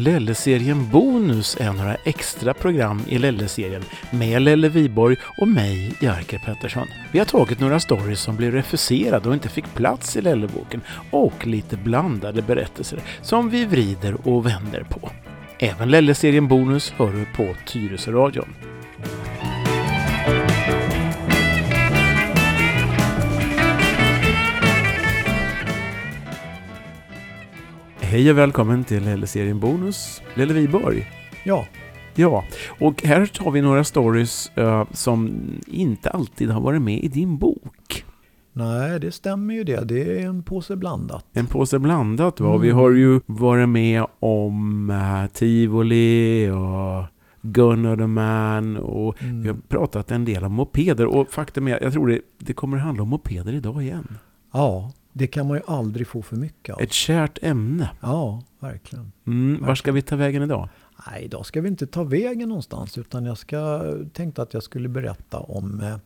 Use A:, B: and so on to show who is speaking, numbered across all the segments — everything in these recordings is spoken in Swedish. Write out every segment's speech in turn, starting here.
A: Lelle-serien Bonus är några extra program i Lelle-serien med Lelle Viborg och mig, Jerker Pettersson. Vi har tagit några stories som blev refuserade och inte fick plats i Lelleboken och lite blandade berättelser som vi vrider och vänder på. Även Lelle-serien Bonus hör du på Tyresöradion. Hej och välkommen till Lelle-serien Bonus, Lelle Viborg.
B: Ja.
A: Ja, och här tar vi några stories uh, som inte alltid har varit med i din bok.
B: Nej, det stämmer ju det. Det är en påse blandat.
A: En påse blandat va?
B: Mm.
A: Vi har ju varit med om uh, Tivoli och Gunnar the Man och
B: Mm.
A: vi har pratat en del om mopeder. Och faktum är, jag tror det, det kommer att handla om mopeder idag igen.
B: Ja, det kan man ju aldrig få för mycket av.
A: Ett kärt ämne.
B: Ja, verkligen.
A: Mm, var ska vi ta vägen idag?
B: Nej, idag ska vi inte ta vägen någonstans utan jag ska, tänkte att jag skulle berätta om eh,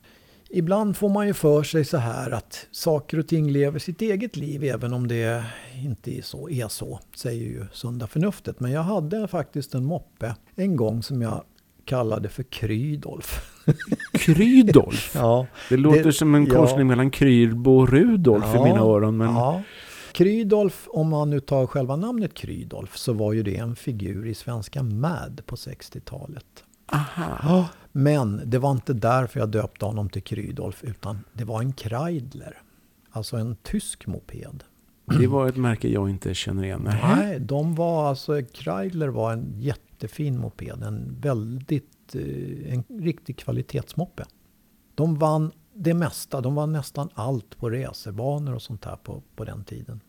B: Ibland får man ju för sig så här att saker och ting lever sitt eget liv även om det inte är så, är så säger ju sunda förnuftet. Men jag hade faktiskt en moppe en gång som jag kallade för Krydolf.
A: Krydolf?
B: Ja,
A: Det låter
B: Det-
A: som en
B: ja.
A: korsning mellan Krylbo och Rudolf i
B: Ja,
A: mina öron. Men
B: Ja. Krydolf, om man nu tar själva namnet Krydolf, så var ju det en figur i svenska Mad på 60-talet.
A: aha.
B: Men det var inte därför jag döpte honom till Krydolf, utan det var en Kreidler. Alltså en tysk moped.
A: Det var ett märke jag inte känner igen.
B: Nej, de var alltså, Kreidler var en jättefin moped. En väldigt, eh, en riktig kvalitetsmoppe. De vann det mesta, de vann nästan allt på racerbanor och sånt här på, på den tiden.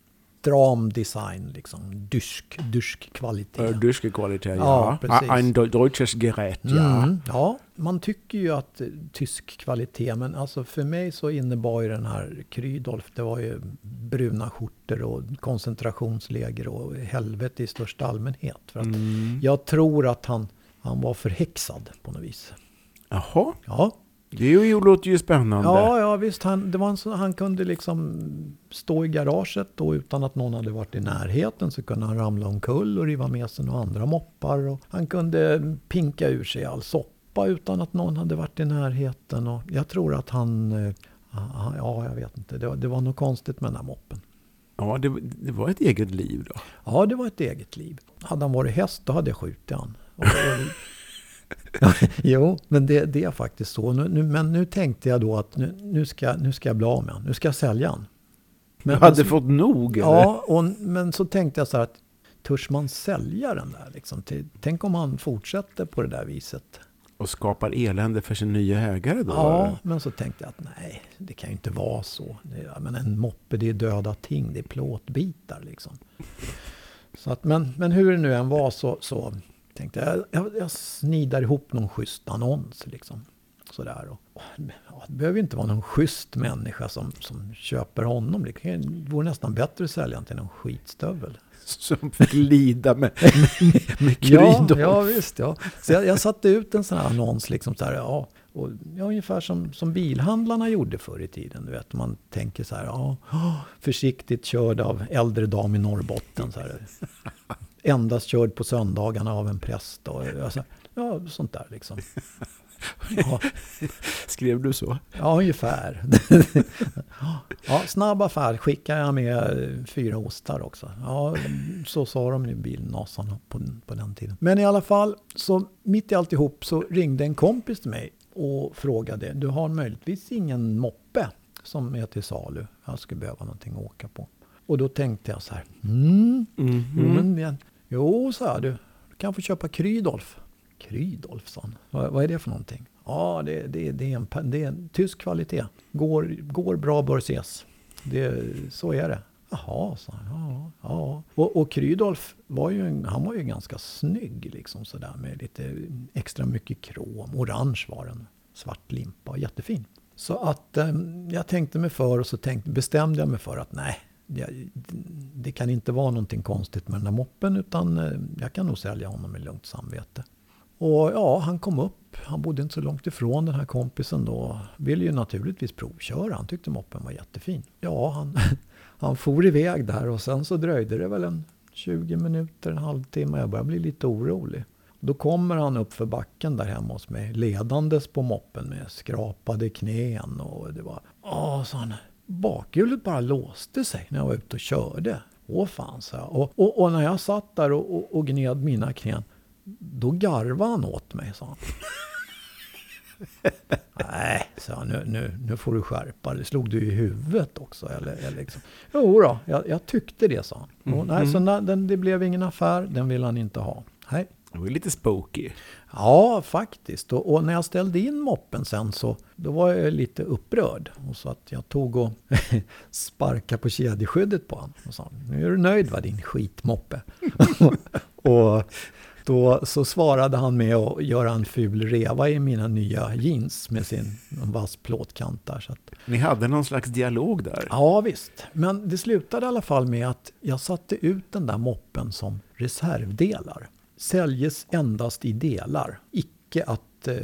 B: Stram design, liksom. Dysk, dysk kvalitet.
A: Dyske Qualität,
B: Ja,
A: ja.
B: precis.
A: Ein deu- deutsches Gerät, ja.
B: Mm, ja, man tycker ju att eh, tysk kvalitet, men alltså för mig så innebar ju den här Krydolf, det var ju bruna skjortor och koncentrationsläger och helvete i största allmänhet. För att
A: Mm.
B: Jag tror att han, han var förhäxad på något vis.
A: Jaha,
B: Ja,
A: det är ju, låter ju spännande.
B: ja, ja visst. Han, det var en han kunde liksom stå i garaget då utan att någon hade varit i närheten. Så kunde han ramla omkull och riva med sig några andra moppar. Och han kunde pinka ur sig all soppa utan att någon hade varit i närheten. Och jag tror att han... eh, han- Ja, jag vet inte. Det, var- det var något konstigt med den här moppen.
A: Ja, det, det var ett eget liv då.
B: Ja, det var ett eget liv. Hade han varit häst, då hade jag skjutit han. Och, jo, men det, det är faktiskt så. Nu, nu, men nu tänkte jag då att nu, nu, ska, nu ska jag bli av med honom. Nu ska jag sälja.
A: Du
B: Men,
A: hade
B: men,
A: fått nog, eller?
B: Ja, och, men så tänkte jag så här att törs man sälja den där? Liksom, till, tänk om han fortsätter på det där viset.
A: Och skapar elände för sin nya ägare då?
B: Ja, men så tänkte jag att nej, det kan ju inte vara så. Det, menar, en moppe, det är döda ting, det är plåtbitar liksom. Så att, men, men hur det nu än var så, så tänkte jag, jag, jag snidar ihop någon schysst annons liksom. Sådär. Och, ja, det behöver ju inte vara någon schysst människa som, som köper honom. Det vore nästan bättre att sälja till någon skitstövel.
A: Som fick lida med, med, med
B: Ja,
A: Krydolf.
B: ja visst. Ja. Så jag, jag satte ut en sån här annons, liksom så här, ja, och, ja, ungefär som, som bilhandlarna gjorde förr i tiden. Du vet, man tänker så här, ja, försiktigt körd av äldre dam i Norrbotten. Så här. Endast körd på söndagarna av en präst. Och, alltså, ja, sånt där liksom. Ja,
A: Skrev du så?
B: ja ungefär. ja, snabb affär, skickar jag med fyra ostar också. Ja, så sa de i bilnasarna på, på den tiden. Men i alla fall, så mitt i alltihop så ringde en kompis till mig och frågade, du har möjligtvis ingen moppe som är till salu? Jag skulle behöva någonting att åka på. Och då tänkte jag så här, mm,
A: Mhm.
B: jo, men, jag- jo sa jag, du, du kan få köpa Krydolf. Krydolf, sa han. Vad, vad är det för någonting? Ja, det, det, det, är en, det är en tysk kvalitet. Går, går bra bör ses. Det, så är det. Jaha, sa han. Ja, ja. Och, och Krydolf var ju, han var ju ganska snygg liksom sådär med lite extra mycket krom. Orange var den. Svart limpa, jättefin. Så att eh, jag tänkte mig för och så tänkte, bestämde jag mig för att nej, ja, det kan inte vara någonting konstigt med den där moppen utan eh, jag kan nog sälja honom med lugnt samvete. Och ja, han kom upp. Han bodde inte så långt ifrån den här kompisen då. Ville ju naturligtvis provköra. Han tyckte moppen var jättefin. Ja, han, han for iväg där och sen så dröjde det väl en 20 minuter, en halvtimme. Jag började bli lite orolig. Då kommer han upp för backen där hemma hos mig, ledandes på moppen med skrapade knän och det var... Åh, sa han. Bakhjulet bara låste sig när jag var ute och körde. Åh fan, jag. Och, och, och när jag satt där och, och, och gned mina knän, då garvade han åt mig, sa han. Nej, sa han, nu, nu, nu får du skärpa dig. Slog du i huvudet också? Eller, eller liksom. Jo då, jag, jag tyckte det, sa han. Och, nej, så när, den, det blev ingen affär, den ville han inte ha. Nej.
A: Det var lite spooky.
B: Ja, faktiskt. Och, och, när jag ställde in moppen sen så då var jag lite upprörd. Och så att jag tog och sparkade på kedjeskyddet på honom. Och sa, nu är du nöjd va din skitmoppe? och då så svarade han med att göra en ful reva i mina nya jeans med sin vass plåtkant där. Så att,
A: Ni hade någon slags dialog där?
B: ja visst, men det slutade i alla fall med att jag satte ut den där moppen som reservdelar. Säljes endast i delar, icke att eh,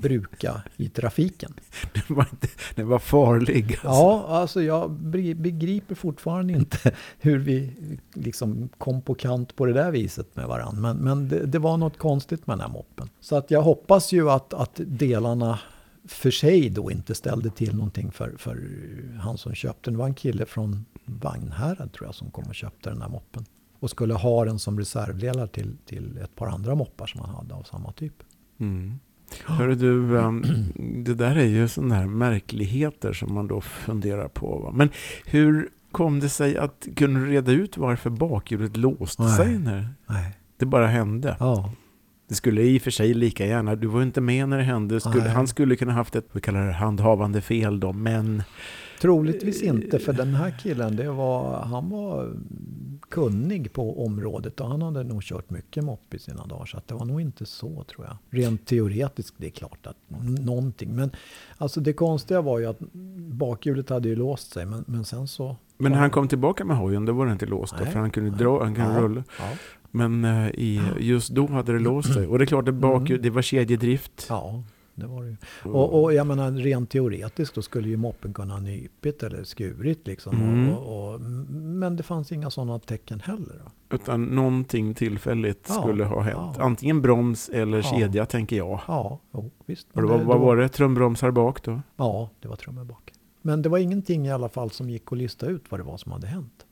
B: bruka i trafiken.
A: Den var, inte, den var farlig. Alltså.
B: Ja, alltså jag begriper fortfarande inte hur vi liksom kom på kant på det där viset med varandra. Men, men det, det var något konstigt med den här moppen. Så att jag hoppas ju att, att delarna för sig då inte ställde till någonting för, för han som köpte den. Det var en kille från Vagnhärad tror jag som kom och köpte den här moppen. Och skulle ha den som reservdelar till, till ett par andra moppar som han hade av samma typ.
A: Mm. Hörru du, um, det där är ju sådana här märkligheter som man då funderar på. Va? Men hur kom det sig att, kunde du reda ut varför bakhjulet låste
B: Nej.
A: sig när
B: Nej.
A: det bara hände?
B: Ja,
A: Det skulle i och för sig lika gärna, du var inte med när det hände, skulle,
B: Nej.
A: han skulle kunna haft ett, vi kallar det handhavande fel då, men
B: Troligtvis inte, för den här killen, det var, han var kunnig på området och han hade nog kört mycket mopp i sina dagar. Så det var nog inte så tror jag. Rent teoretiskt, det är klart att någonting. Men alltså det konstiga var ju att bakhjulet hade ju låst sig, men, men sen så...
A: Men när han kom tillbaka med hojen, då var det inte låst då,
B: Nej.
A: för han kunde dra, han kunde
B: Ja,
A: rulla.
B: Ja,
A: Men eh, i, just då hade det låst sig. Och det är klart, det, bakhjul,
B: Mm.
A: det var kedjedrift.
B: ja, det var det ju. Och, och jag menar rent teoretiskt då skulle ju moppen kunna ha nypit eller skurit liksom.
A: Mm.
B: Och, och, men det fanns inga sådana tecken heller. Då.
A: Utan någonting tillfälligt
B: Ja,
A: skulle ha hänt.
B: ja.
A: Antingen broms eller
B: Ja.
A: kedja, tänker jag.
B: Ja, jo, visst.
A: Och det var, vad var det? Trumbromsar bak då?
B: Ja, det var trummor bak. Men det var ingenting i alla fall som gick att lista ut vad det var som hade hänt.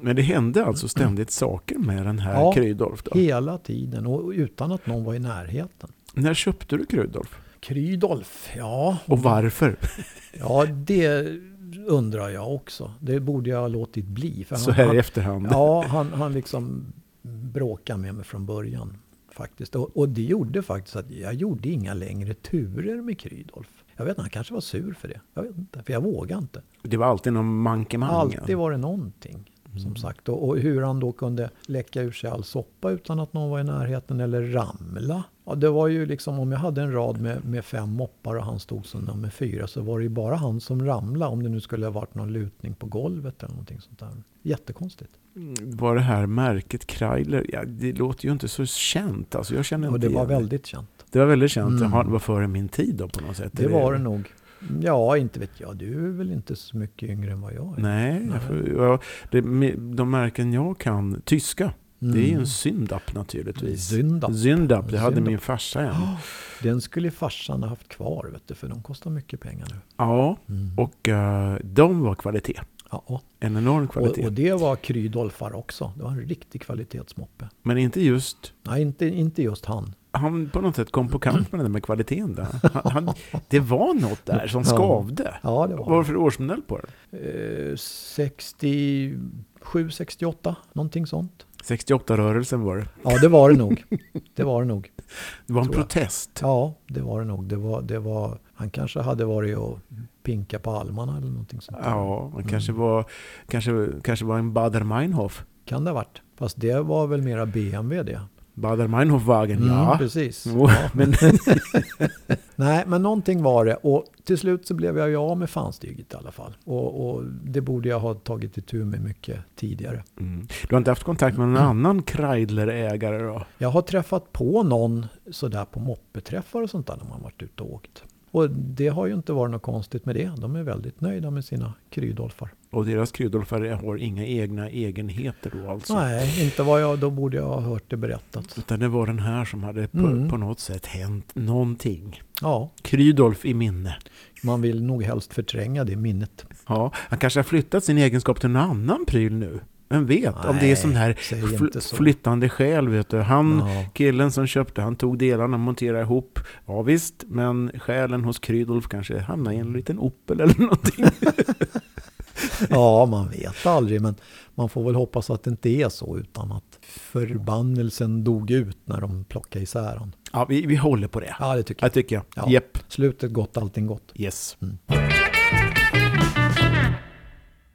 A: Men det hände alltså ständigt saker med den här
B: Ja.
A: Krydolf då?
B: Hela tiden och utan att någon var i närheten.
A: När köpte du Krydolf?
B: Krydolf, ja.
A: Och varför?
B: Ja, det undrar jag också. Det borde jag ha låtit bli. För
A: Så
B: han,
A: här i
B: han,
A: efterhand.
B: Ja, han, han liksom bråkade med mig från början. Faktiskt. Och, och det gjorde faktiskt att jag gjorde inga längre turer med Krydolf. Jag vet inte, han kanske var sur för det. Jag vet inte, för jag vågade inte.
A: Det var alltid någon mankemang.
B: Alltid var det någonting. Som sagt. Och, och hur han då kunde läcka ur sig all soppa utan att någon var i närheten eller ramla. Ja, det var ju liksom om jag hade en rad med, med fem moppar och han stod som nummer fyra så var det ju bara han som ramlade om det nu skulle ha varit någon lutning på golvet eller någonting sånt där. Jättekonstigt.
A: Mm, Var det här märket Kreidler? Ja, det låter ju inte så känt. Alltså, jag känner
B: Och
A: inte
B: det var väldigt känt.
A: Det var väldigt känt.
B: Mm.
A: Det var före min tid då på något sätt.
B: Det var det nog. Ja, inte vet jag. Du är väl inte så mycket yngre än vad jag är.
A: Nej,
B: Nej.
A: jag får- ja, det, de märken jag kan, tyska, det är ju en Syndap naturligtvis.
B: Syndap.
A: Syndap, det hade
B: Syndap.
A: min farsa en.
B: Den skulle farsan ha haft kvar, vet du, för de kostar mycket pengar nu.
A: Ja,
B: Mm.
A: och eh, de var kvalitet.
B: ja,
A: En enorm
B: och,
A: kvalitet.
B: och det var Krydolfar också. Det var en riktig kvalitetsmoppe.
A: Men inte just,
B: Nej, inte, inte just han.
A: Han på något sätt kom på kant med det där med kvaliteten där. Han, han, det var något där som skavde.
B: Ja, det
A: Vad
B: var
A: var det för årsmodell på den?
B: eh, 67, 68, någonting sånt.
A: 68-rörelsen var det.
B: Ja, det var det nog. Det var det nog.
A: Det var en
B: Tror jag.
A: protest.
B: Ja, det var det nog. Det var, det var, han kanske hade varit och pinka på almarna eller någonting sånt. där.
A: Ja, det kanske
B: Mm.
A: var, kanske, kanske var en Bader-Meinhof.
B: Kan det ha varit. Fast det var väl mera BMW det.
A: Bader-Meinhof-wagen,
B: Mm,
A: ja.
B: precis.
A: Jo,
B: Ja.
A: men
B: Nej, men någonting var det. Och till slut så blev jag ju av med fanstyget i alla fall. Och, och det borde jag ha tagit itu med mycket tidigare.
A: Mm. Du har inte haft kontakt med någon annan Kreidler-ägare då?
B: Jag har träffat på någon sådär på moppeträffar och sånt där när man varit ute och åkt. Och det har ju inte varit något konstigt med det. De är väldigt nöjda med sina krydolfar.
A: Och deras kryddolfar har inga egna egenheter då alltså?
B: Nej, inte vad jag, då borde jag ha hört det berättat.
A: Utan det var den här som hade på,
B: Mm.
A: på något sätt hänt någonting.
B: Ja,
A: Krydolf i minne.
B: man vill nog helst förtränga det minnet.
A: Ja, han kanske har flyttat sin egenskap till någon annan pryl nu. Vem vet? om det är
B: Nej,
A: sån här fl-
B: så.
A: flyttande själ, vet du. Han,
B: Ja.
A: killen som köpte, han tog delarna monterade ihop. Ja visst, men själen hos Krydolf kanske hamnade i en liten Opel eller någonting.
B: ja, man vet aldrig. Men man får väl hoppas att det inte är så. Utan att förbannelsen dog ut när de plockade isär den.
A: Ja, vi, vi håller på det.
B: Ja, det tycker jag.
A: Jag tycker jag.
B: Ja.
A: Jepp.
B: Slutet gott, allting gott.
A: Yes.
B: Mm.